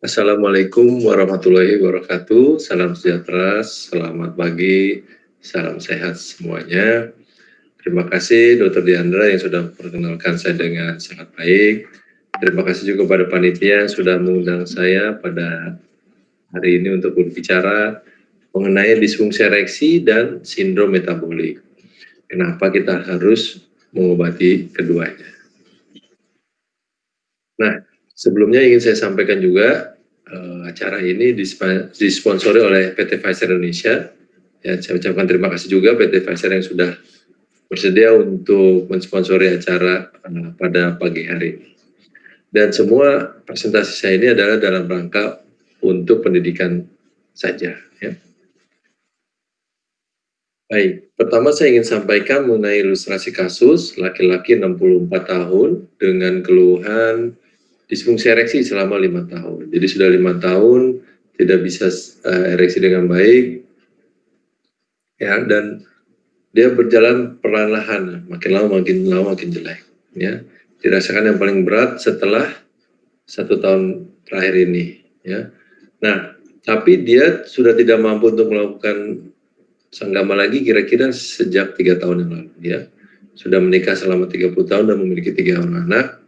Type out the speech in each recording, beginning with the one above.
Assalamualaikum warahmatullahi wabarakatuh. Salam sejahtera, selamat pagi, salam sehat semuanya. Terima kasih Dr. Diandra yang sudah memperkenalkan saya dengan sangat baik. Terima kasih juga pada panitia yang sudah mengundang saya pada hari ini untuk berbicara mengenai disfungsi ereksi dan sindrom metabolik. Kenapa kita harus mengobati keduanya. Nah, Sebelumnya ingin saya sampaikan juga uh, acara ini disponsori oleh PT Pfizer Indonesia. Ya, saya ucapkan terima kasih juga PT Pfizer yang sudah bersedia untuk mensponsori acara uh, pada pagi hari. Dan semua presentasi saya ini adalah dalam rangka untuk pendidikan saja. Ya. Baik, pertama saya ingin sampaikan mengenai ilustrasi kasus laki-laki 64 tahun dengan keluhan disfungsi ereksi selama lima tahun. Jadi sudah lima tahun tidak bisa uh, ereksi dengan baik, ya dan dia berjalan perlahan-lahan, makin lama makin lama makin jelek. Ya, dirasakan yang paling berat setelah satu tahun terakhir ini. Ya, nah tapi dia sudah tidak mampu untuk melakukan sanggama lagi kira-kira sejak tiga tahun yang lalu. Ya, sudah menikah selama 30 tahun dan memiliki tiga orang anak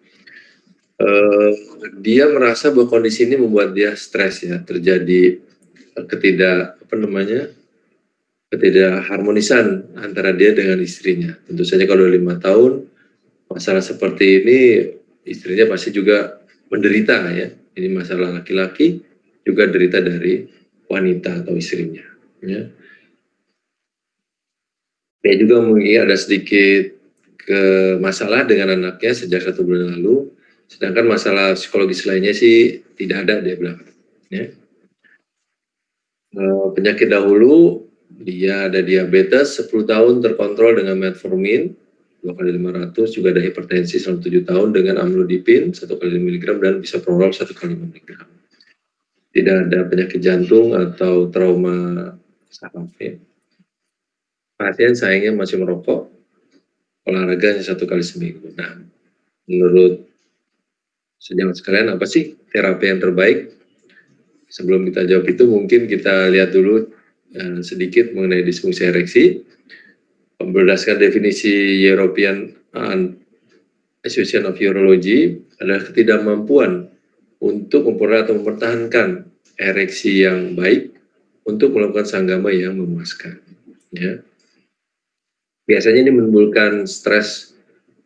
uh, dia merasa bahwa kondisi ini membuat dia stres ya, terjadi ketidak apa namanya ketidak harmonisan antara dia dengan istrinya. Tentu saja kalau lima tahun masalah seperti ini istrinya pasti juga menderita ya. Ini masalah laki-laki juga derita dari wanita atau istrinya. Ya. Dia juga mungkin ada sedikit ke masalah dengan anaknya sejak satu bulan lalu Sedangkan masalah psikologis lainnya sih tidak ada dia bilang. Ya. Eh, penyakit dahulu dia ada diabetes 10 tahun terkontrol dengan metformin 2 kali 500 juga ada hipertensi selama 7 tahun dengan amlodipin 1 kali 5 mg dan bisa prolol 1 kali 5 mg. Tidak ada penyakit jantung atau trauma saraf ya. Pasien sayangnya masih merokok, olahraga satu kali seminggu. Nah, menurut Sejauh sekalian apa sih terapi yang terbaik? Sebelum kita jawab itu mungkin kita lihat dulu uh, sedikit mengenai disfungsi ereksi. Berdasarkan definisi European Association of Urology adalah ketidakmampuan untuk memperoleh atau mempertahankan ereksi yang baik untuk melakukan sanggama yang memuaskan. Ya. Biasanya ini menimbulkan stres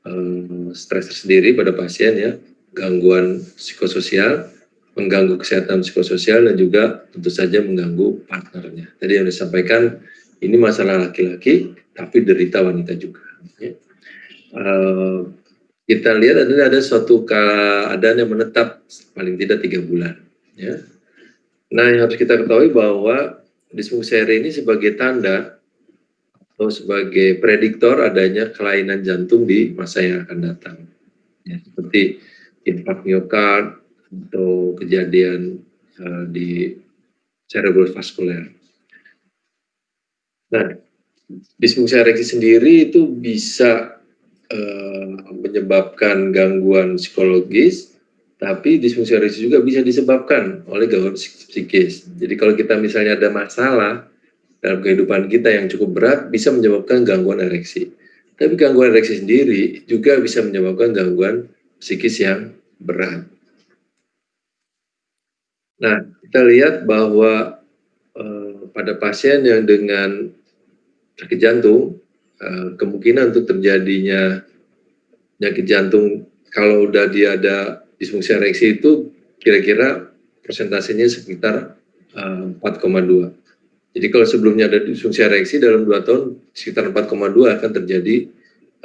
uh, stres tersendiri pada pasien ya, gangguan psikososial, mengganggu kesehatan psikososial dan juga tentu saja mengganggu partnernya. Tadi yang disampaikan ini masalah laki-laki tapi derita wanita juga. Ya. Uh, kita lihat ada ada suatu keadaan yang menetap paling tidak tiga bulan. Ya. Nah yang harus kita ketahui bahwa disfungsi ini sebagai tanda atau sebagai prediktor adanya kelainan jantung di masa yang akan datang. Ya, seperti infark miokard atau kejadian uh, di cerebrovaskuler. Nah, disfungsi ereksi sendiri itu bisa uh, menyebabkan gangguan psikologis, tapi disfungsi ereksi juga bisa disebabkan oleh gangguan psikis. Jadi kalau kita misalnya ada masalah dalam kehidupan kita yang cukup berat, bisa menyebabkan gangguan ereksi. Tapi gangguan ereksi sendiri juga bisa menyebabkan gangguan psikis yang berat. Nah, kita lihat bahwa uh, pada pasien yang dengan sakit jantung, uh, kemungkinan untuk terjadinya penyakit jantung kalau udah dia ada disfungsi ereksi itu kira-kira persentasenya sekitar eh, 4,2. Jadi kalau sebelumnya ada disfungsi ereksi dalam 2 tahun sekitar 4,2 akan terjadi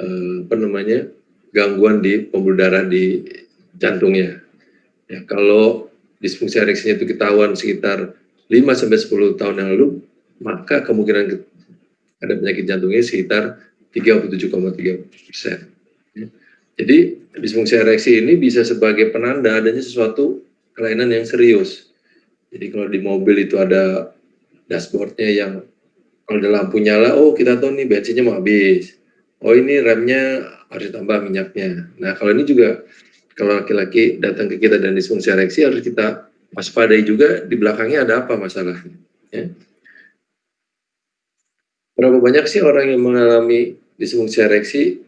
uh, apa namanya gangguan di pembuluh darah di jantungnya. Ya, kalau disfungsi ereksinya itu ketahuan sekitar 5 sampai 10 tahun yang lalu, maka kemungkinan ada penyakit jantungnya sekitar 37,3 persen. Ya. Jadi disfungsi ereksi ini bisa sebagai penanda adanya sesuatu kelainan yang serius. Jadi kalau di mobil itu ada dashboardnya yang kalau ada lampu nyala, oh kita tahu nih bensinnya mau habis. Oh ini remnya harus ditambah minyaknya. Nah kalau ini juga kalau laki-laki datang ke kita dan disfungsi ereksi harus kita waspadai juga di belakangnya ada apa masalahnya. Ya. Berapa banyak sih orang yang mengalami disfungsi ereksi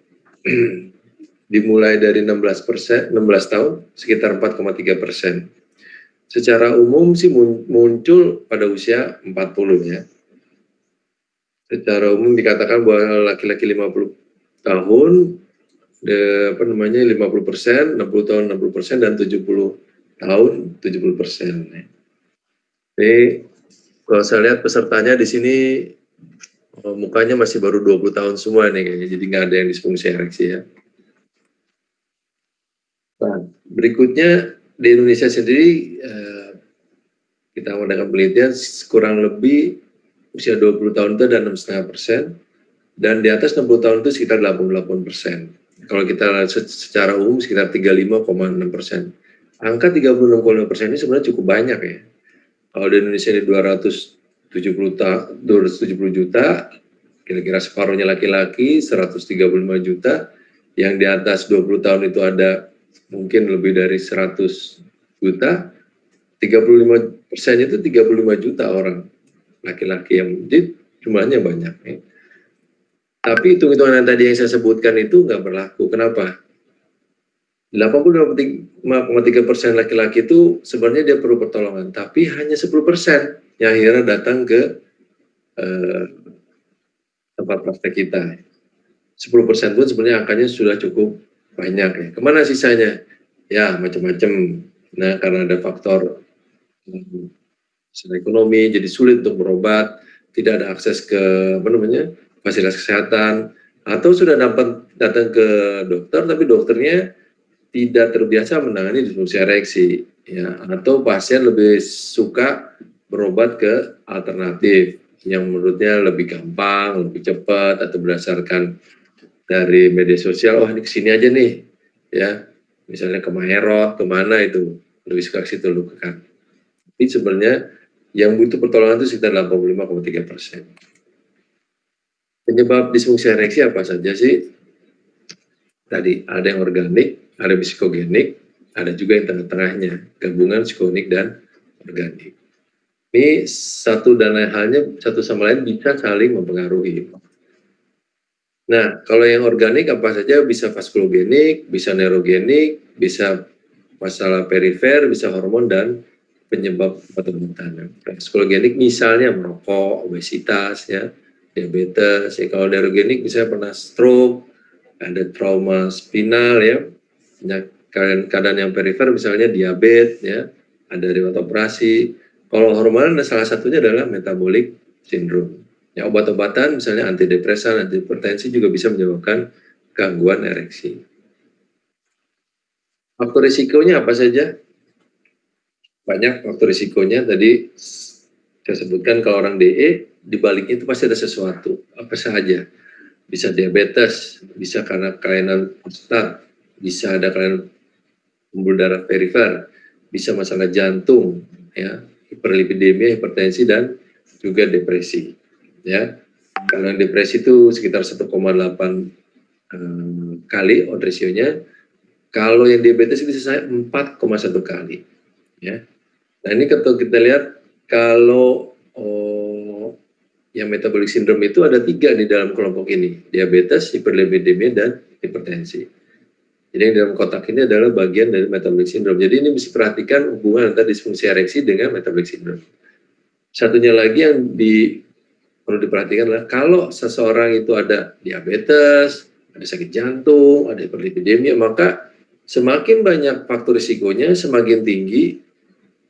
dimulai dari 16 persen, 16 tahun, sekitar 4,3 persen. Secara umum sih muncul pada usia 40 ya. Secara umum dikatakan bahwa laki-laki 50 tahun, de, apa namanya 50 persen, 60 tahun 60 persen, dan 70 tahun 70 persen. Ini kalau saya lihat pesertanya di sini oh, mukanya masih baru 20 tahun semua nih kayaknya, jadi nggak ada yang disfungsi ereksi ya. Nah, berikutnya di Indonesia sendiri eh, kita mengadakan penelitian kurang lebih usia 20 tahun itu ada 6,5 persen dan di atas 60 tahun itu sekitar 88 persen. Kalau kita secara umum sekitar 35,6 persen. Angka 36,5 persen ini sebenarnya cukup banyak ya. Kalau di Indonesia ini 270 juta, 270 juta, kira-kira separuhnya laki-laki, 135 juta, yang di atas 20 tahun itu ada mungkin lebih dari 100 juta, 35 persen itu 35 juta orang laki-laki yang jadi jumlahnya banyak. Ya. Tapi hitung-hitungan yang tadi yang saya sebutkan itu nggak berlaku. Kenapa? 85,3 persen laki-laki itu sebenarnya dia perlu pertolongan, tapi hanya 10 persen yang akhirnya datang ke eh, tempat praktek kita. 10 persen pun sebenarnya angkanya sudah cukup banyak ya. Ke mana sisanya? Ya macam-macam. Nah karena ada faktor secara ekonomi jadi sulit untuk berobat, tidak ada akses ke apa namanya fasilitas kesehatan, atau sudah dapat datang ke dokter tapi dokternya tidak terbiasa menangani disfungsi ereksi, ya atau pasien lebih suka berobat ke alternatif yang menurutnya lebih gampang, lebih cepat atau berdasarkan dari media sosial, oh ini ke sini aja nih, ya, misalnya ke Maherot, ke mana itu, lebih suka ke situ lu kan. Tapi sebenarnya yang butuh pertolongan itu sekitar 85,3 persen. Penyebab disfungsi ereksi apa saja sih? Tadi ada yang organik, ada psikogenik, ada juga yang tengah-tengahnya, gabungan psikogenik dan organik. Ini satu dan lain halnya, satu sama lain bisa saling mempengaruhi. Nah, kalau yang organik apa saja bisa vaskulogenik, bisa neurogenik, bisa masalah perifer, bisa hormon dan penyebab obat-obatan. Vaskulogenik misalnya merokok, obesitas, ya, diabetes. Ya, kalau neurogenik misalnya pernah stroke, ada trauma spinal, ya, keadaan, keadaan yang perifer misalnya diabetes, ya, ada riwayat operasi. Kalau hormon salah satunya adalah metabolic syndrome. Ya, obat-obatan misalnya antidepresan, antihipertensi juga bisa menyebabkan gangguan ereksi. Faktor risikonya apa saja? Banyak faktor risikonya tadi saya sebutkan kalau orang DE di baliknya itu pasti ada sesuatu, apa saja. Bisa diabetes, bisa karena kelainan prostat, bisa ada kelainan pembuluh darah perifer, bisa masalah jantung, ya, hiperlipidemia, hipertensi dan juga depresi ya. Yang depresi itu sekitar 1,8 eh, kali odd ratio-nya kalau yang diabetes itu bisa 4,1 kali ya. Nah ini kalau kita lihat kalau yang metabolic syndrome itu ada tiga di dalam kelompok ini. Diabetes hiperlipidemia dan hipertensi. Jadi yang dalam kotak ini adalah bagian dari metabolic syndrome. Jadi ini bisa perhatikan hubungan antara disfungsi ereksi dengan metabolic syndrome. Satunya lagi yang di perlu diperhatikan adalah kalau seseorang itu ada diabetes, ada sakit jantung, ada hiperlipidemia, maka semakin banyak faktor risikonya, semakin tinggi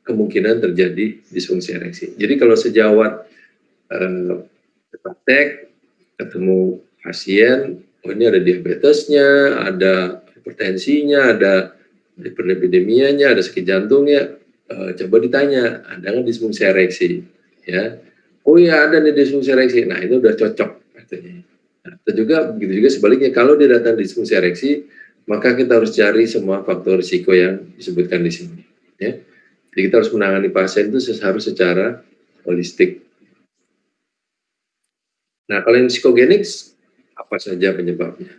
kemungkinan terjadi disfungsi ereksi. Jadi kalau sejawat eh, praktek ketemu pasien, oh ini ada diabetesnya, ada hipertensinya, ada hiperlipidemianya, ada sakit jantungnya, eh, coba ditanya, ada nggak disfungsi ereksi? Ya, oh iya ada nih disfungsi ereksi, nah itu udah cocok katanya. Nah, itu juga begitu juga sebaliknya kalau dia datang disfungsi ereksi, maka kita harus cari semua faktor risiko yang disebutkan di sini. Ya. Jadi kita harus menangani pasien itu harus secara holistik. Nah kalau yang psikogenik apa saja penyebabnya?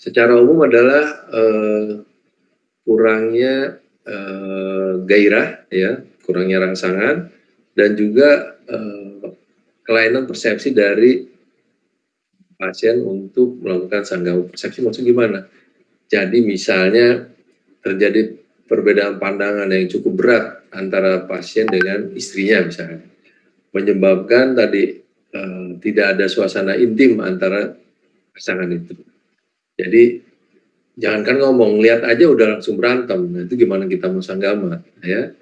Secara umum adalah uh, kurangnya uh, gairah, ya, kurangnya rangsangan, dan juga eh, kelainan persepsi dari pasien untuk melakukan sanggau. Persepsi maksud gimana? Jadi misalnya terjadi perbedaan pandangan yang cukup berat antara pasien dengan istrinya misalnya, menyebabkan tadi eh, tidak ada suasana intim antara pasangan itu. Jadi jangankan ngomong, lihat aja udah langsung berantem. Nah, itu gimana kita mau sanggama, ya?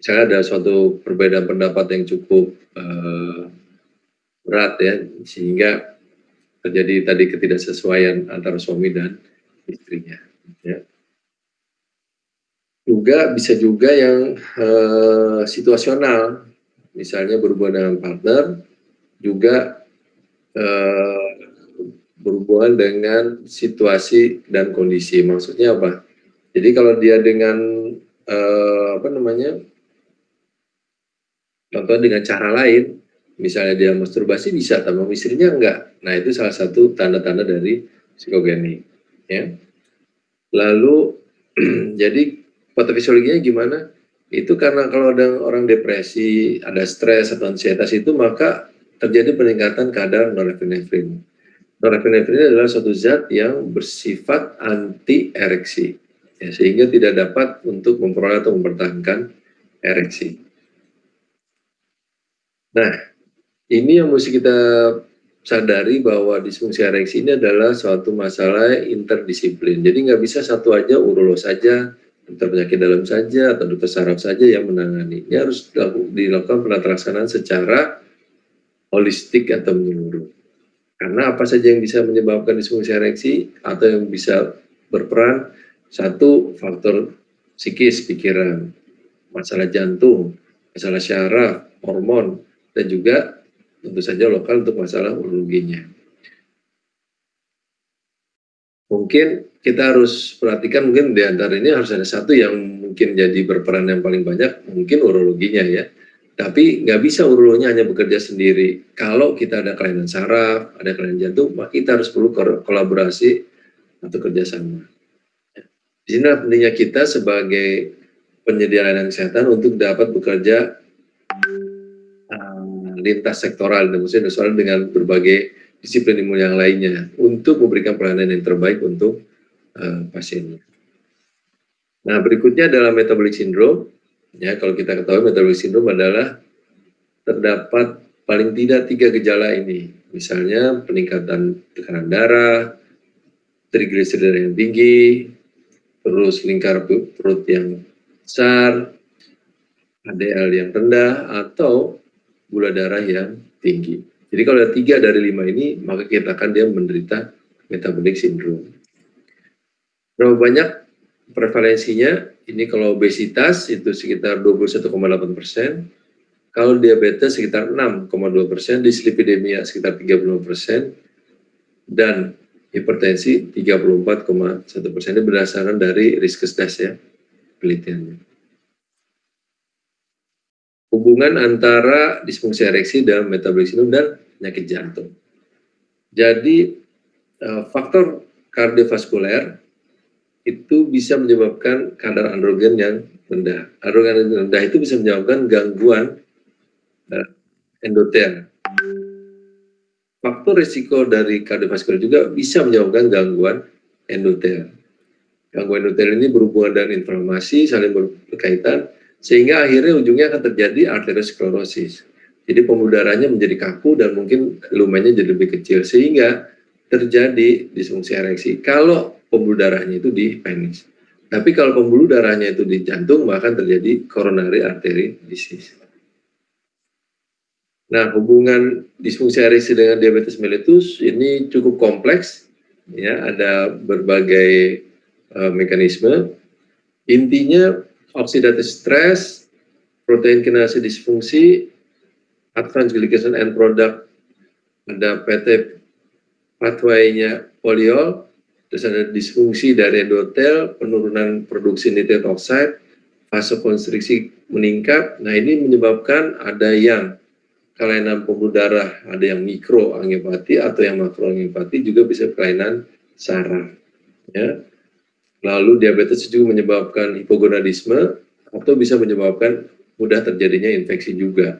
Misalnya ada suatu perbedaan pendapat yang cukup uh, berat ya, sehingga terjadi tadi ketidaksesuaian antara suami dan istrinya. Ya. Juga bisa juga yang uh, situasional, misalnya berhubungan dengan partner, juga uh, berhubungan dengan situasi dan kondisi. Maksudnya apa? Jadi kalau dia dengan uh, apa namanya, contoh dengan cara lain, misalnya dia masturbasi bisa, tapi istrinya enggak. Nah itu salah satu tanda-tanda dari psikogeni. Ya. Lalu jadi patofisiologinya gimana? Itu karena kalau ada orang depresi, ada stres atau ansietas itu maka terjadi peningkatan kadar norepinefrin norepinefrin adalah suatu zat yang bersifat anti ereksi, ya, sehingga tidak dapat untuk memperoleh atau mempertahankan ereksi. Nah, ini yang mesti kita sadari bahwa disfungsi ereksi ini adalah suatu masalah interdisiplin. Jadi nggak bisa satu aja urolog saja, dokter penyakit dalam saja, atau dokter saraf saja yang menangani. Ini harus dilakukan penata secara holistik atau menyeluruh. Karena apa saja yang bisa menyebabkan disfungsi ereksi atau yang bisa berperan satu faktor psikis pikiran, masalah jantung, masalah syaraf, hormon, dan juga tentu saja lokal untuk masalah urologinya. Mungkin kita harus perhatikan mungkin di antara ini harus ada satu yang mungkin jadi berperan yang paling banyak, mungkin urologinya ya. Tapi nggak bisa urologinya hanya bekerja sendiri. Kalau kita ada kelainan saraf, ada kelainan jantung, maka kita harus perlu kolaborasi atau kerjasama. Di sini pentingnya kita sebagai penyedia layanan kesehatan untuk dapat bekerja uh, lintas sektoral, maksudnya sektoral dengan berbagai disiplin ilmu yang lainnya untuk memberikan pelayanan yang terbaik untuk uh, pasiennya. Nah, berikutnya adalah metabolic syndrome. Ya, kalau kita ketahui metabolic syndrome adalah terdapat paling tidak tiga gejala ini. Misalnya peningkatan tekanan darah, trigliserida yang tinggi, terus lingkar perut yang besar, HDL yang rendah, atau gula darah yang tinggi. Jadi kalau ada tiga dari lima ini, maka kita akan dia menderita metabolic syndrome. Berapa banyak prevalensinya? Ini kalau obesitas itu sekitar 21,8 persen, kalau diabetes sekitar 6,2 persen, dislipidemia sekitar 30 persen, dan hipertensi 34,1 persen. Ini berdasarkan dari Riskesdas ya, penelitiannya. Hubungan antara disfungsi ereksi dan metabolisme dan penyakit jantung. Jadi eh, faktor kardiovaskuler itu bisa menyebabkan kadar androgen yang rendah. Androgen yang rendah itu bisa menyebabkan gangguan uh, endotel. Faktor risiko dari kardiovaskular juga bisa menyebabkan gangguan endotel. Gangguan endotel ini berhubungan dengan inflamasi, saling berkaitan, sehingga akhirnya ujungnya akan terjadi arteriosklerosis. Jadi pembuluh darahnya menjadi kaku dan mungkin lumennya jadi lebih kecil, sehingga terjadi disfungsi ereksi. Kalau pembuluh darahnya itu di penis. Tapi kalau pembuluh darahnya itu di jantung, maka terjadi coronary artery disease. Nah, hubungan disfungsi ereksi dengan diabetes mellitus ini cukup kompleks, ya, ada berbagai uh, mekanisme. Intinya oxidative stress, protein kinase disfungsi, advanced glycation end product, ada PT pathway-nya poliol, terus ada disfungsi dari endotel, penurunan produksi nitrit oxide, vasokonstriksi meningkat. Nah ini menyebabkan ada yang kelainan pembuluh darah, ada yang mikro angiopati atau yang makro angiopati juga bisa kelainan saraf. Ya. Lalu diabetes juga menyebabkan hipogonadisme atau bisa menyebabkan mudah terjadinya infeksi juga.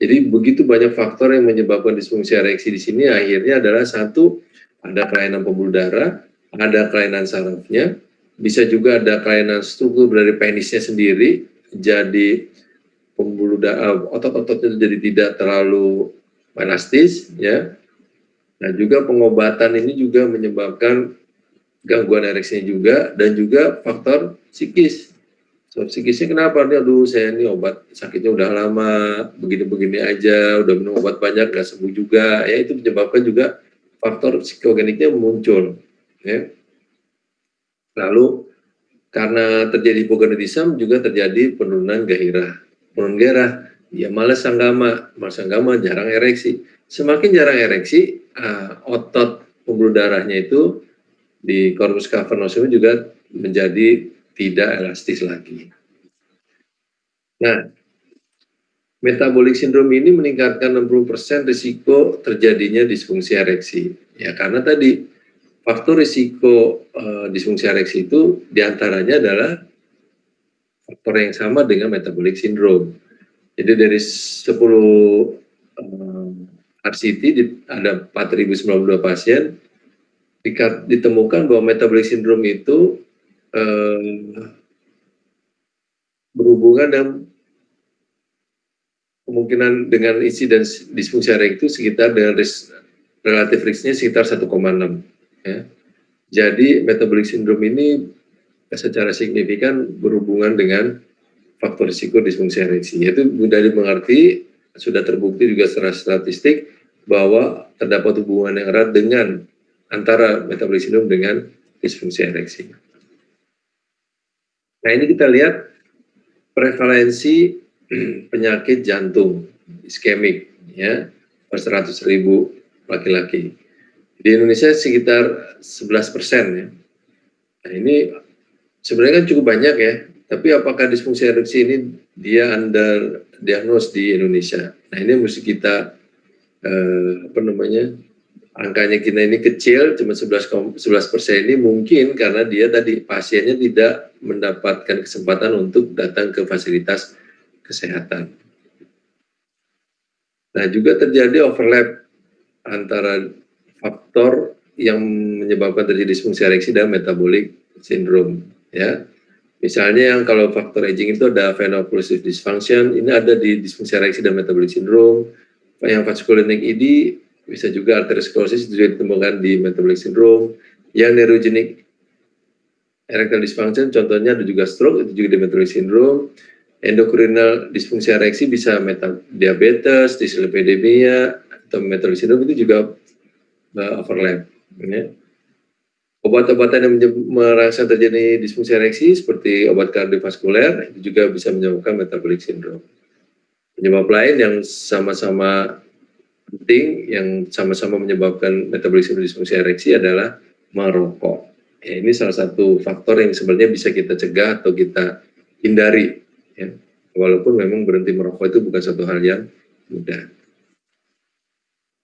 Jadi begitu banyak faktor yang menyebabkan disfungsi ereksi di sini akhirnya adalah satu ada kelainan pembuluh darah, ada kelainan sarafnya, bisa juga ada kelainan struktur dari penisnya sendiri, jadi pembuluh darah otot-ototnya jadi tidak terlalu elastis ya. Nah juga pengobatan ini juga menyebabkan gangguan ereksinya juga dan juga faktor psikis. So, psikisnya kenapa nih? Aduh saya ini obat sakitnya udah lama, begini-begini aja, udah minum obat banyak nggak sembuh juga. Ya itu menyebabkan juga faktor psikogeniknya muncul. Ya. Lalu karena terjadi hipogonadisme juga terjadi penurunan gairah. Penurunan gairah, ya malas sanggama, malas sanggama jarang ereksi. Semakin jarang ereksi, uh, otot pembuluh darahnya itu di corpus cavernosum juga menjadi tidak elastis lagi. Nah, metabolic syndrome ini meningkatkan 60% risiko terjadinya disfungsi ereksi. Ya, karena tadi faktor risiko uh, disfungsi ereksi itu di antaranya adalah faktor yang sama dengan metabolic syndrome. Jadi dari 10 uh, RCT ada 4.092 pasien, ditemukan bahwa metabolic syndrome itu eh, berhubungan dengan kemungkinan dengan dan disfungsi itu sekitar dengan relatif risknya sekitar 1,6 ya. Jadi metabolic syndrome ini secara signifikan berhubungan dengan faktor risiko disfungsi ereksi. Itu mudah dimengerti, sudah terbukti juga secara statistik bahwa terdapat hubungan yang erat dengan antara metabolic syndrome dengan disfungsi ereksi. Nah ini kita lihat prevalensi penyakit jantung iskemik ya per 100 ribu laki-laki. Di Indonesia sekitar 11 persen ya. Nah ini sebenarnya kan cukup banyak ya, tapi apakah disfungsi ereksi ini dia under diagnos di Indonesia? Nah ini mesti kita eh, apa namanya angkanya kita ini kecil, cuma 11 persen ini mungkin karena dia tadi pasiennya tidak mendapatkan kesempatan untuk datang ke fasilitas kesehatan. Nah juga terjadi overlap antara faktor yang menyebabkan terjadi disfungsi ereksi dan metabolic syndrome. Ya, misalnya yang kalau faktor aging itu ada veno-occlusive dysfunction, ini ada di disfungsi ereksi dan metabolic syndrome. Yang vasculitic ED bisa juga arteriosklerosis juga ditemukan di metabolic syndrome. Yang neurogenic erectile dysfunction contohnya ada juga stroke itu juga di metabolic syndrome. Endokrinal disfungsi ereksi bisa meta diabetes, dyslipidemia atau metabolic syndrome itu juga uh, overlap. Ya. Obat-obatan yang merangsang terjadi disfungsi ereksi seperti obat kardiovaskuler itu juga bisa menyebabkan metabolic syndrome. Penyebab lain yang sama-sama penting yang sama-sama menyebabkan metabolisme disfungsi ereksi adalah merokok. Ya, ini salah satu faktor yang sebenarnya bisa kita cegah atau kita hindari. Ya. Walaupun memang berhenti merokok itu bukan satu hal yang mudah.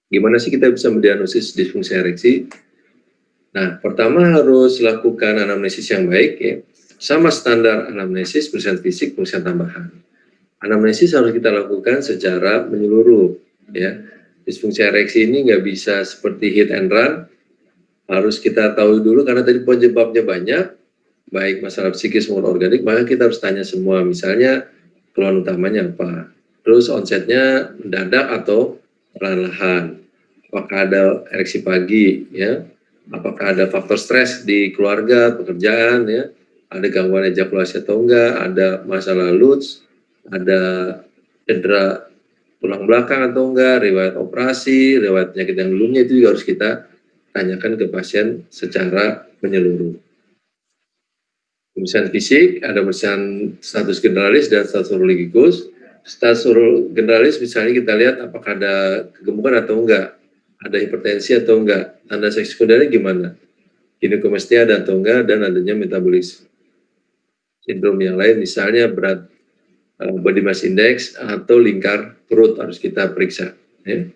Gimana sih kita bisa mendiagnosis disfungsi ereksi? Nah, pertama harus lakukan anamnesis yang baik ya. Sama standar anamnesis, pemeriksaan fisik, pemeriksaan tambahan. Anamnesis harus kita lakukan secara menyeluruh ya disfungsi ereksi ini nggak bisa seperti hit and run, harus kita tahu dulu karena tadi penyebabnya banyak, baik masalah psikis maupun organik, maka kita harus tanya semua, misalnya keluhan utamanya apa, terus onsetnya mendadak atau perlahan-lahan, apakah ada ereksi pagi, ya, apakah ada faktor stres di keluarga, pekerjaan, ya, ada gangguan ejakulasi atau enggak, ada masalah LUTS, ada cedera tulang belakang atau enggak, riwayat operasi, riwayat penyakit yang belumnya itu juga harus kita tanyakan ke pasien secara menyeluruh. Pemeriksaan fisik, ada pemeriksaan status generalis dan status urologikus. Status generalis misalnya kita lihat apakah ada kegemukan atau enggak, ada hipertensi atau enggak, tanda seks sekundernya gimana, ginekomestia ada atau enggak, dan adanya metabolisme. Sindrom yang lain misalnya berat Eh, body mass index atau lingkar perut harus kita periksa. Ya.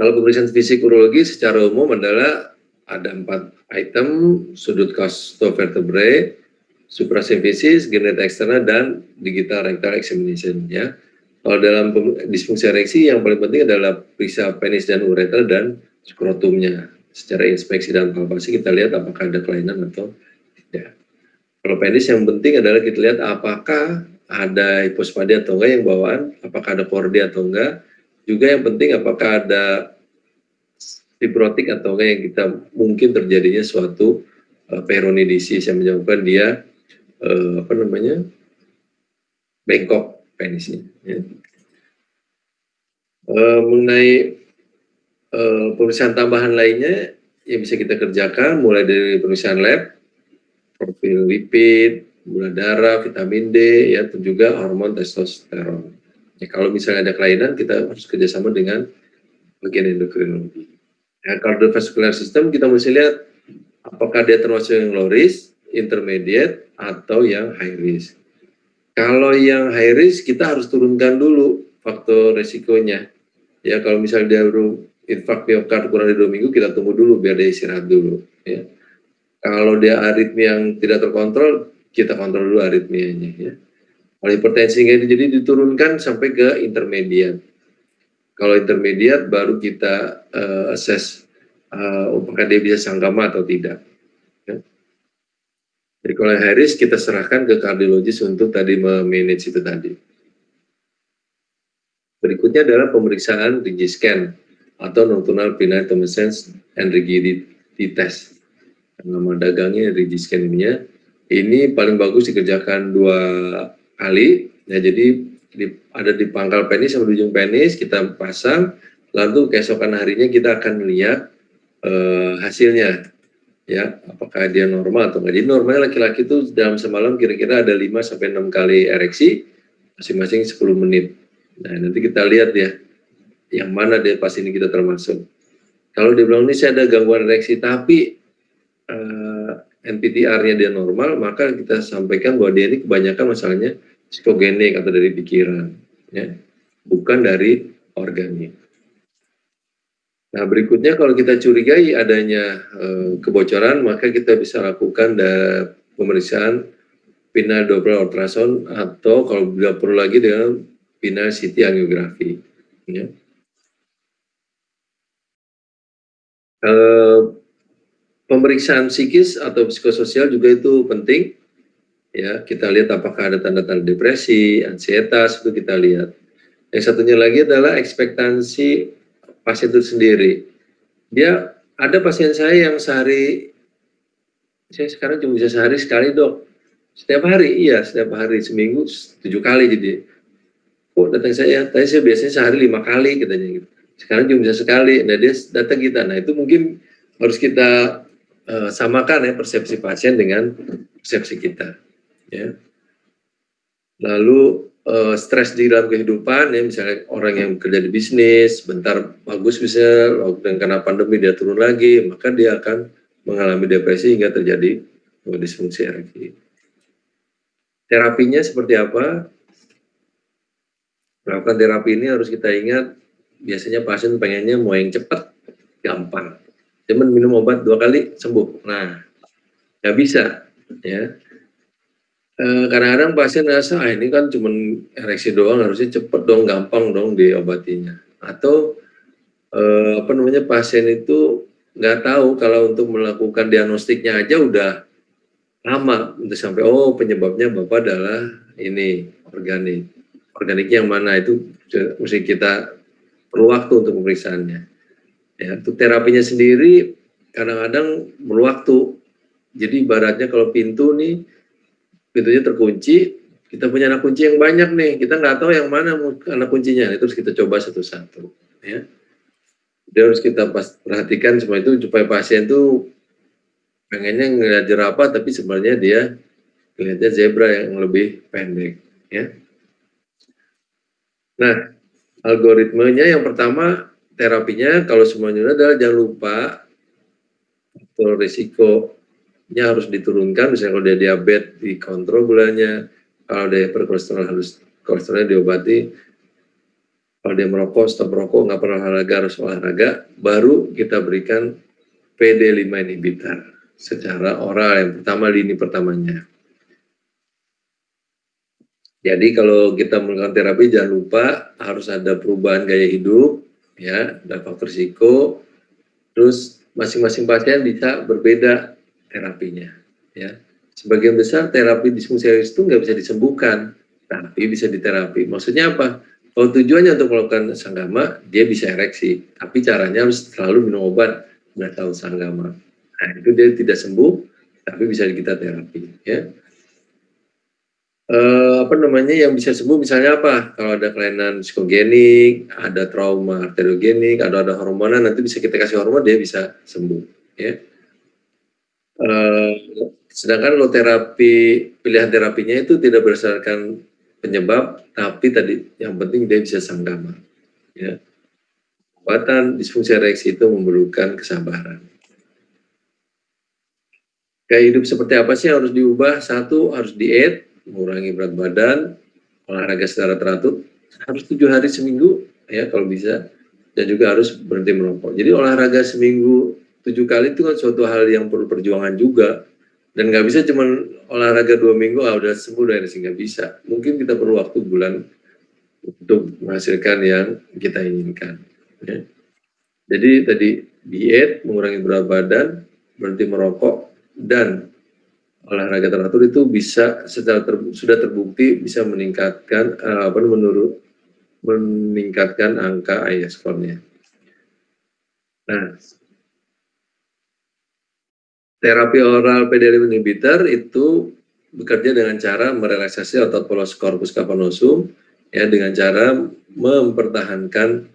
Kalau pemeriksaan fisik urologi secara umum adalah ada empat item, sudut costovertebrae, suprasemfisis, genetik eksternal, dan digital rectal examination. Ya. Kalau dalam disfungsi ereksi yang paling penting adalah periksa penis dan ureter dan skrotumnya. Secara inspeksi dan palpasi kita lihat apakah ada kelainan atau tidak. Kalau penis yang penting adalah kita lihat apakah ada hipospadia atau enggak yang bawaan, apakah ada pordi atau enggak. Juga yang penting apakah ada fibrotik atau enggak yang kita mungkin terjadinya suatu uh, peronidisis yang menyebabkan dia uh, apa namanya bengkok penisnya. Ya. Uh, mengenai uh, pemeriksaan tambahan lainnya yang bisa kita kerjakan mulai dari pemeriksaan lab, profil lipid, gula darah, vitamin D, ya, dan juga hormon testosteron. Ya, kalau misalnya ada kelainan, kita harus kerjasama dengan bagian endokrinologi. Ya, cardiovascular system kita mesti lihat apakah dia termasuk yang low risk, intermediate, atau yang high risk. Kalau yang high risk kita harus turunkan dulu faktor resikonya. Ya kalau misalnya dia baru infak miokard kurang dari dua minggu kita tunggu dulu biar dia istirahat dulu. Ya. Kalau dia aritmi yang tidak terkontrol kita kontrol dulu aritmianya. Ya. Kalau hipertensi jadi diturunkan sampai ke intermediate. Kalau intermediate baru kita uh, assess uh, apakah dia bisa sangkama atau tidak. Jadi kalau high risk kita serahkan ke kardiologis untuk tadi memanage itu tadi. Berikutnya adalah pemeriksaan scan atau nocturnal penile tumescence and rigidity test. Nama dagangnya scan ini. Ini paling bagus dikerjakan dua kali. Ya, jadi di, ada di pangkal penis sama di ujung penis kita pasang lalu keesokan harinya kita akan melihat uh, hasilnya ya apakah dia normal atau enggak jadi normalnya laki-laki itu dalam semalam kira-kira ada 5 sampai 6 kali ereksi masing-masing 10 menit. Nah nanti kita lihat ya yang mana dia pas ini kita termasuk. Kalau dia bilang ini saya ada gangguan ereksi tapi uh, eh, NPTR-nya dia normal maka kita sampaikan bahwa dia ini kebanyakan masalahnya psikogenik atau dari pikiran, ya, bukan dari organik. Nah berikutnya kalau kita curigai adanya e, kebocoran, maka kita bisa lakukan pemeriksaan pinal Doppler ultrasound atau kalau tidak perlu lagi dengan pinal CT angiografi. Ya. E, pemeriksaan psikis atau psikososial juga itu penting ya kita lihat apakah ada tanda-tanda depresi, ansietas itu kita lihat. Yang satunya lagi adalah ekspektansi pasien itu sendiri. Dia ada pasien saya yang sehari, saya sekarang cuma bisa sehari sekali dok. Setiap hari, iya setiap hari seminggu tujuh kali jadi. Kok datang saya? Tadi saya biasanya sehari lima kali katanya gitu. Sekarang cuma bisa sekali. Nah dia datang kita. Nah itu mungkin harus kita uh, samakan ya persepsi pasien dengan persepsi kita ya. Lalu uh, stres di dalam kehidupan ya misalnya orang yang kerja di bisnis bentar bagus bisa dan karena pandemi dia turun lagi maka dia akan mengalami depresi hingga terjadi disfungsi ereksi. Terapinya seperti apa? Melakukan terapi ini harus kita ingat biasanya pasien pengennya mau yang cepat, gampang. Cuman minum obat dua kali sembuh. Nah, nggak bisa ya kadang-kadang pasien rasa ah ini kan cuma ereksi doang harusnya cepet dong gampang dong diobatinya. Atau eh, apa namanya pasien itu nggak tahu kalau untuk melakukan diagnostiknya aja udah lama untuk sampai oh penyebabnya bapak adalah ini organik organiknya yang mana? Itu mesti kita perlu waktu untuk pemeriksaannya. Ya untuk terapinya sendiri kadang-kadang perlu waktu. Jadi ibaratnya kalau pintu nih pintunya terkunci, kita punya anak kunci yang banyak nih, kita nggak tahu yang mana anak kuncinya, itu harus kita coba satu-satu. Ya. Jadi harus kita perhatikan semua itu supaya pasien itu pengennya ngeliat jerapah, tapi sebenarnya dia kelihatannya zebra yang lebih pendek. Ya. Nah, algoritmenya yang pertama terapinya kalau semuanya adalah jangan lupa faktor risiko nya harus diturunkan misalnya kalau dia diabetes dikontrol gulanya kalau dia hiperkolesterol harus kolesterolnya diobati. Kalau dia merokok stop merokok nggak pernah olahraga harus olahraga baru kita berikan PD5 inhibitor secara oral yang pertama lini pertamanya. Jadi kalau kita melakukan terapi jangan lupa harus ada perubahan gaya hidup, ya, ada faktor risiko. Terus masing-masing pasien bisa berbeda terapinya, ya. Sebagian besar terapi disfungsi ereksil itu nggak bisa disembuhkan, tapi bisa diterapi. Maksudnya apa? Kalau tujuannya untuk melakukan sanggama, dia bisa ereksi, tapi caranya harus selalu minum obat nggak tahu sanggama. Nah itu dia tidak sembuh, tapi bisa kita terapi, ya uh, apa namanya yang bisa sembuh misalnya apa kalau ada kelainan psikogenik ada trauma arteriogenik ada ada hormonan nanti bisa kita kasih hormon dia bisa sembuh ya uh, sedangkan lo terapi pilihan terapinya itu tidak berdasarkan penyebab tapi tadi yang penting dia bisa sanggama ya disfungsi ereksi itu memerlukan kesabaran Kayak hidup seperti apa sih harus diubah? Satu harus diet, mengurangi berat badan, olahraga secara teratur, harus tujuh hari seminggu ya kalau bisa, dan juga harus berhenti merokok. Jadi olahraga seminggu tujuh kali itu kan suatu hal yang perlu perjuangan juga, dan nggak bisa cuma olahraga dua minggu, ah udah sembuh dari sih nggak bisa. Mungkin kita perlu waktu bulan untuk menghasilkan yang kita inginkan. Ya. Jadi tadi diet, mengurangi berat badan, berhenti merokok, dan olahraga teratur itu bisa secara ter, sudah terbukti bisa meningkatkan uh, apa menurut meningkatkan angka IS score-nya. Nah, terapi oral PDL inhibitor itu bekerja dengan cara merelaksasi otot polos corpus capanosum ya dengan cara mempertahankan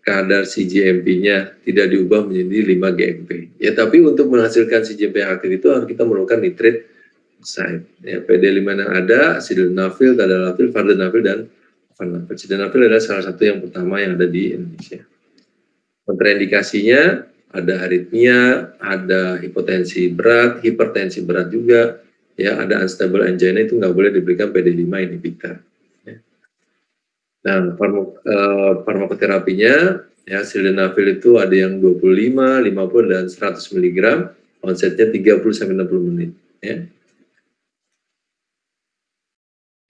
kadar CGMP-nya tidak diubah menjadi 5 GMP. Ya, tapi untuk menghasilkan CGMP yang aktif itu harus kita memerlukan nitrit site. Ya, PD5 yang ada, sildenafil, tadalafil, vardenafil, dan vanafil. Sildenafil adalah salah satu yang pertama yang ada di Indonesia. Kontraindikasinya ada aritmia, ada hipotensi berat, hipertensi berat juga, ya ada unstable angina itu nggak boleh diberikan PD5 inhibitor. Nah, farmak, uh, farmakoterapinya ya sildenafil itu ada yang 25, 50 dan 100 mg, onsetnya 30 sampai 60 menit ya.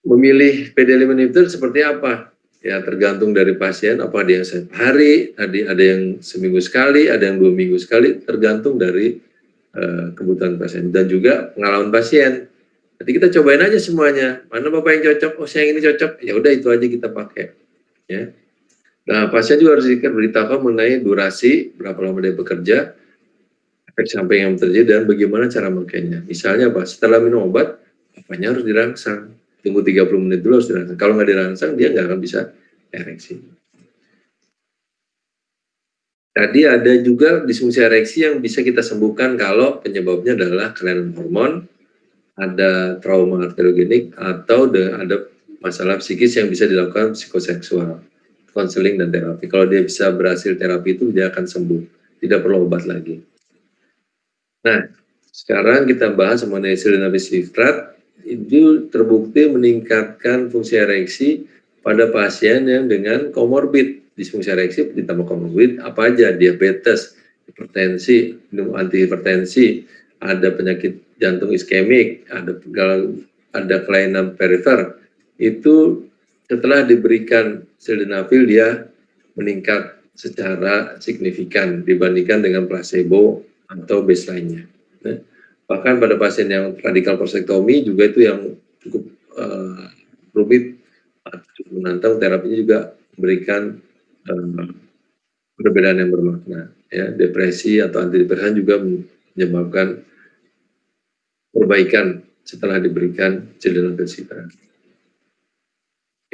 Memilih PD5 inhibitor seperti apa? Ya tergantung dari pasien, apa ada yang setiap hari, ada, ada yang seminggu sekali, ada yang dua minggu sekali, tergantung dari uh, kebutuhan pasien dan juga pengalaman pasien Nanti kita cobain aja semuanya. Mana Bapak yang cocok? Oh, saya yang ini cocok. Ya udah itu aja kita pakai. Ya. Nah, pasien juga harus diberitahukan mengenai durasi, berapa lama dia bekerja, efek samping yang terjadi, dan bagaimana cara makainya. Misalnya apa? Setelah minum obat, apanya harus dirangsang. Tunggu 30 menit dulu harus dirangsang. Kalau nggak dirangsang, dia nggak akan bisa ereksi. Tadi ada juga disfungsi ereksi yang bisa kita sembuhkan kalau penyebabnya adalah kelainan hormon, ada trauma arteriogenik atau ada masalah psikis yang bisa dilakukan psikoseksual, konseling dan terapi. Kalau dia bisa berhasil terapi itu dia akan sembuh, tidak perlu obat lagi. Nah, sekarang kita bahas mengenai sildenafil sifrat, itu terbukti meningkatkan fungsi ereksi pada pasien yang dengan komorbid. Disfungsi ereksi ditambah komorbid apa aja? Diabetes, hipertensi, minum antihipertensi, ada penyakit jantung iskemik, ada ada kelainan perifer, itu setelah diberikan sildenafil dia meningkat secara signifikan dibandingkan dengan placebo atau baseline-nya. Bahkan pada pasien yang radikal prosektomi juga itu yang cukup uh, rumit, cukup menantang terapinya juga memberikan uh, perbedaan yang bermakna. Ya, depresi atau antidepresan juga menyebabkan perbaikan setelah diberikan sildenafil sita.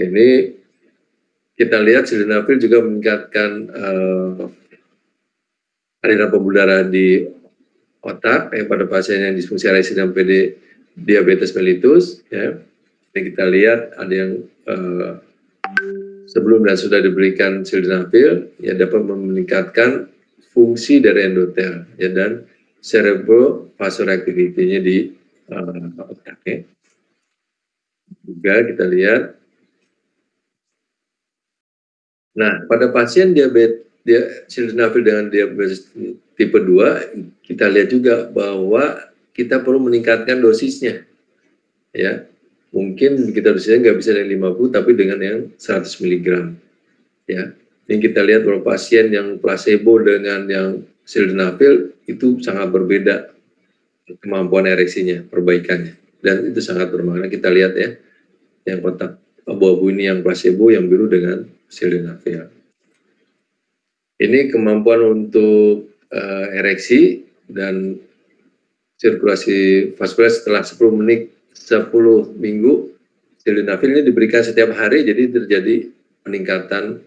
Ini kita lihat sildenafil juga meningkatkan uh, aliran pembuluh darah di otak yang pada pasien yang disfungsi ereksi dan PD diabetes mellitus ya. Ini kita lihat ada yang uh, sebelum dan sudah diberikan sildenafil ya dapat meningkatkan fungsi dari endotel ya dan cerebrovascular di uh, otak. Ya. Juga kita lihat. Nah, pada pasien diabetes dia sildenafil dengan diabetes tipe 2, kita lihat juga bahwa kita perlu meningkatkan dosisnya. Ya. mungkin kita dosisnya nggak bisa dari 50 tapi dengan yang 100 mg ya ini kita lihat beberapa pasien yang placebo dengan yang sildenafil itu sangat berbeda kemampuan ereksinya perbaikannya dan itu sangat bermakna kita lihat ya yang kotak abu-abu ini yang placebo yang biru dengan sildenafil ini kemampuan untuk uh, ereksi dan sirkulasi vaskuler setelah 10 menit 10 minggu sildenafil ini diberikan setiap hari jadi terjadi peningkatan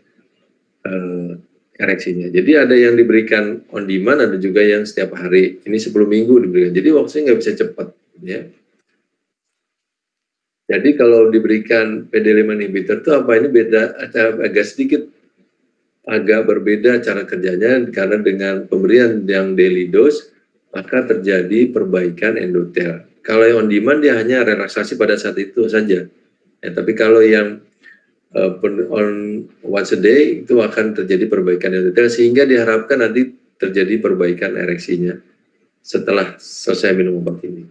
uh, ereksinya. Jadi ada yang diberikan on demand, ada juga yang setiap hari. Ini 10 minggu diberikan. Jadi waktunya nggak bisa cepat. Ya. Jadi kalau diberikan PD5 inhibitor itu apa ini beda agak sedikit agak berbeda cara kerjanya karena dengan pemberian yang daily dose maka terjadi perbaikan endotel. Kalau yang on demand dia hanya relaksasi pada saat itu saja. Ya, tapi kalau yang uh, on once a day itu akan terjadi perbaikan endotel sehingga diharapkan nanti terjadi perbaikan ereksinya setelah selesai minum obat ini.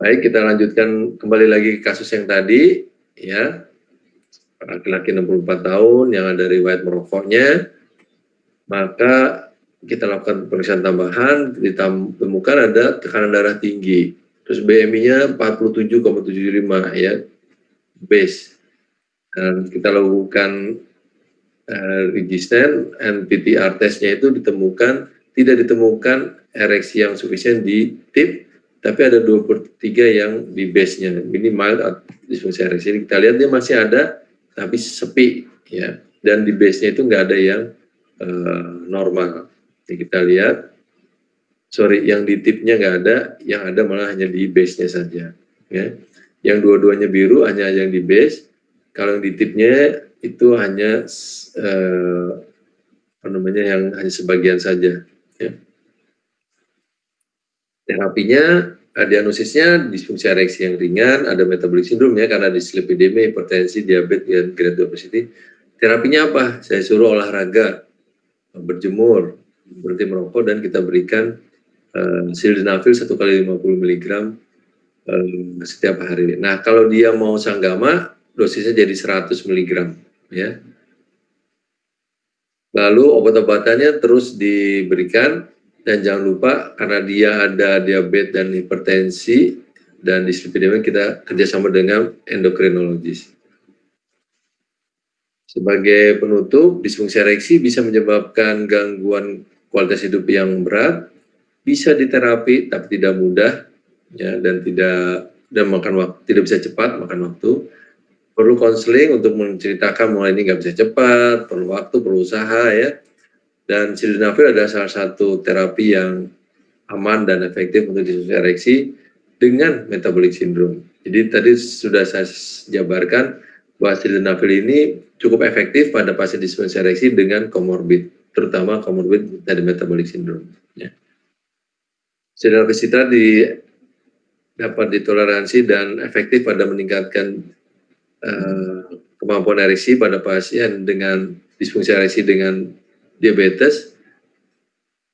Baik, kita lanjutkan kembali lagi ke kasus yang tadi ya. Laki-laki 64 tahun yang ada riwayat merokoknya, maka kita lakukan pemeriksaan tambahan, ditemukan ada tekanan darah tinggi. Terus BMI-nya 47,75 ya, base. Dan kita lakukan uh, resisten, NPTR testnya itu ditemukan, tidak ditemukan ereksi yang sufisien di tip, tapi ada 2 per 3 yang di base-nya, minimal disfungsi ereksi. Kita lihat dia masih ada, tapi sepi ya, dan di base-nya itu nggak ada yang uh, normal. Jadi kita lihat, sorry, yang di tipnya nggak ada, yang ada malah hanya di base-nya saja. Ya. Yang dua-duanya biru hanya yang di base, kalau yang di tipnya itu hanya eh, apa namanya yang hanya sebagian saja. Ya. Terapinya, diagnosisnya disfungsi ereksi yang ringan, ada metabolic syndrome ya karena dislipidemia, hipertensi, diabetes, dan grade obesity. Terapinya apa? Saya suruh olahraga, berjemur, berhenti merokok dan kita berikan uh, sildenafil satu kali 50 mg uh, setiap hari. Nah kalau dia mau sanggama dosisnya jadi 100 mg ya. Lalu obat-obatannya terus diberikan dan jangan lupa karena dia ada diabetes dan hipertensi dan dislipidemia kita kerjasama dengan endokrinologis. Sebagai penutup, disfungsi ereksi bisa menyebabkan gangguan kualitas hidup yang berat bisa diterapi tapi tidak mudah ya dan tidak dan makan waktu tidak bisa cepat makan waktu perlu konseling untuk menceritakan mulai ini nggak bisa cepat perlu waktu perlu usaha ya dan sildenafil adalah salah satu terapi yang aman dan efektif untuk disfungsi ereksi dengan metabolic syndrome jadi tadi sudah saya jabarkan bahwa sildenafil ini cukup efektif pada pasien disfungsi ereksi dengan komorbid terutama comorbid dari metabolic syndrome. Ya. Sildenafil di dapat ditoleransi dan efektif pada meningkatkan uh, kemampuan ereksi pada pasien dengan disfungsi ereksi dengan diabetes,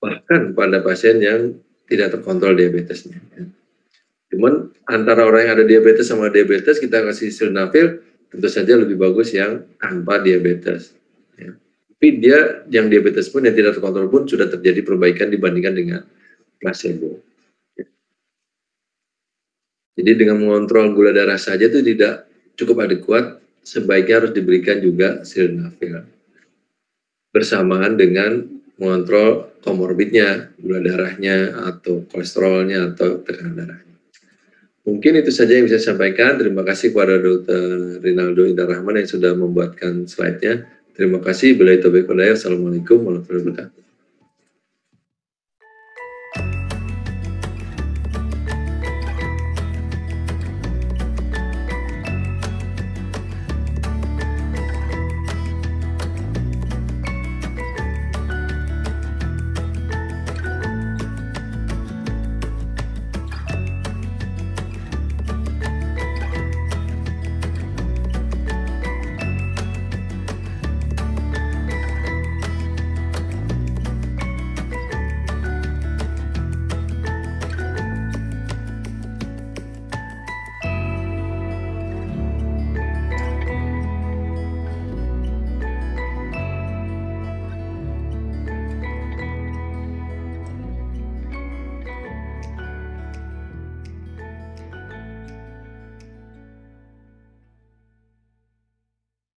bahkan pada pasien yang tidak terkontrol diabetesnya. Ya. Cuman antara orang yang ada diabetes sama diabetes kita kasih sildenafil tentu saja lebih bagus yang tanpa diabetes. Ya tapi dia yang diabetes pun yang tidak terkontrol pun sudah terjadi perbaikan dibandingkan dengan placebo. Jadi dengan mengontrol gula darah saja itu tidak cukup adekuat, sebaiknya harus diberikan juga sildenafil. Bersamaan dengan mengontrol komorbidnya, gula darahnya, atau kolesterolnya, atau tekanan darahnya. Mungkin itu saja yang bisa saya sampaikan. Terima kasih kepada Dr. Rinaldo Indar Rahman yang sudah membuatkan slide-nya. Terima kasih. Bila itu Assalamualaikum warahmatullahi wabarakatuh.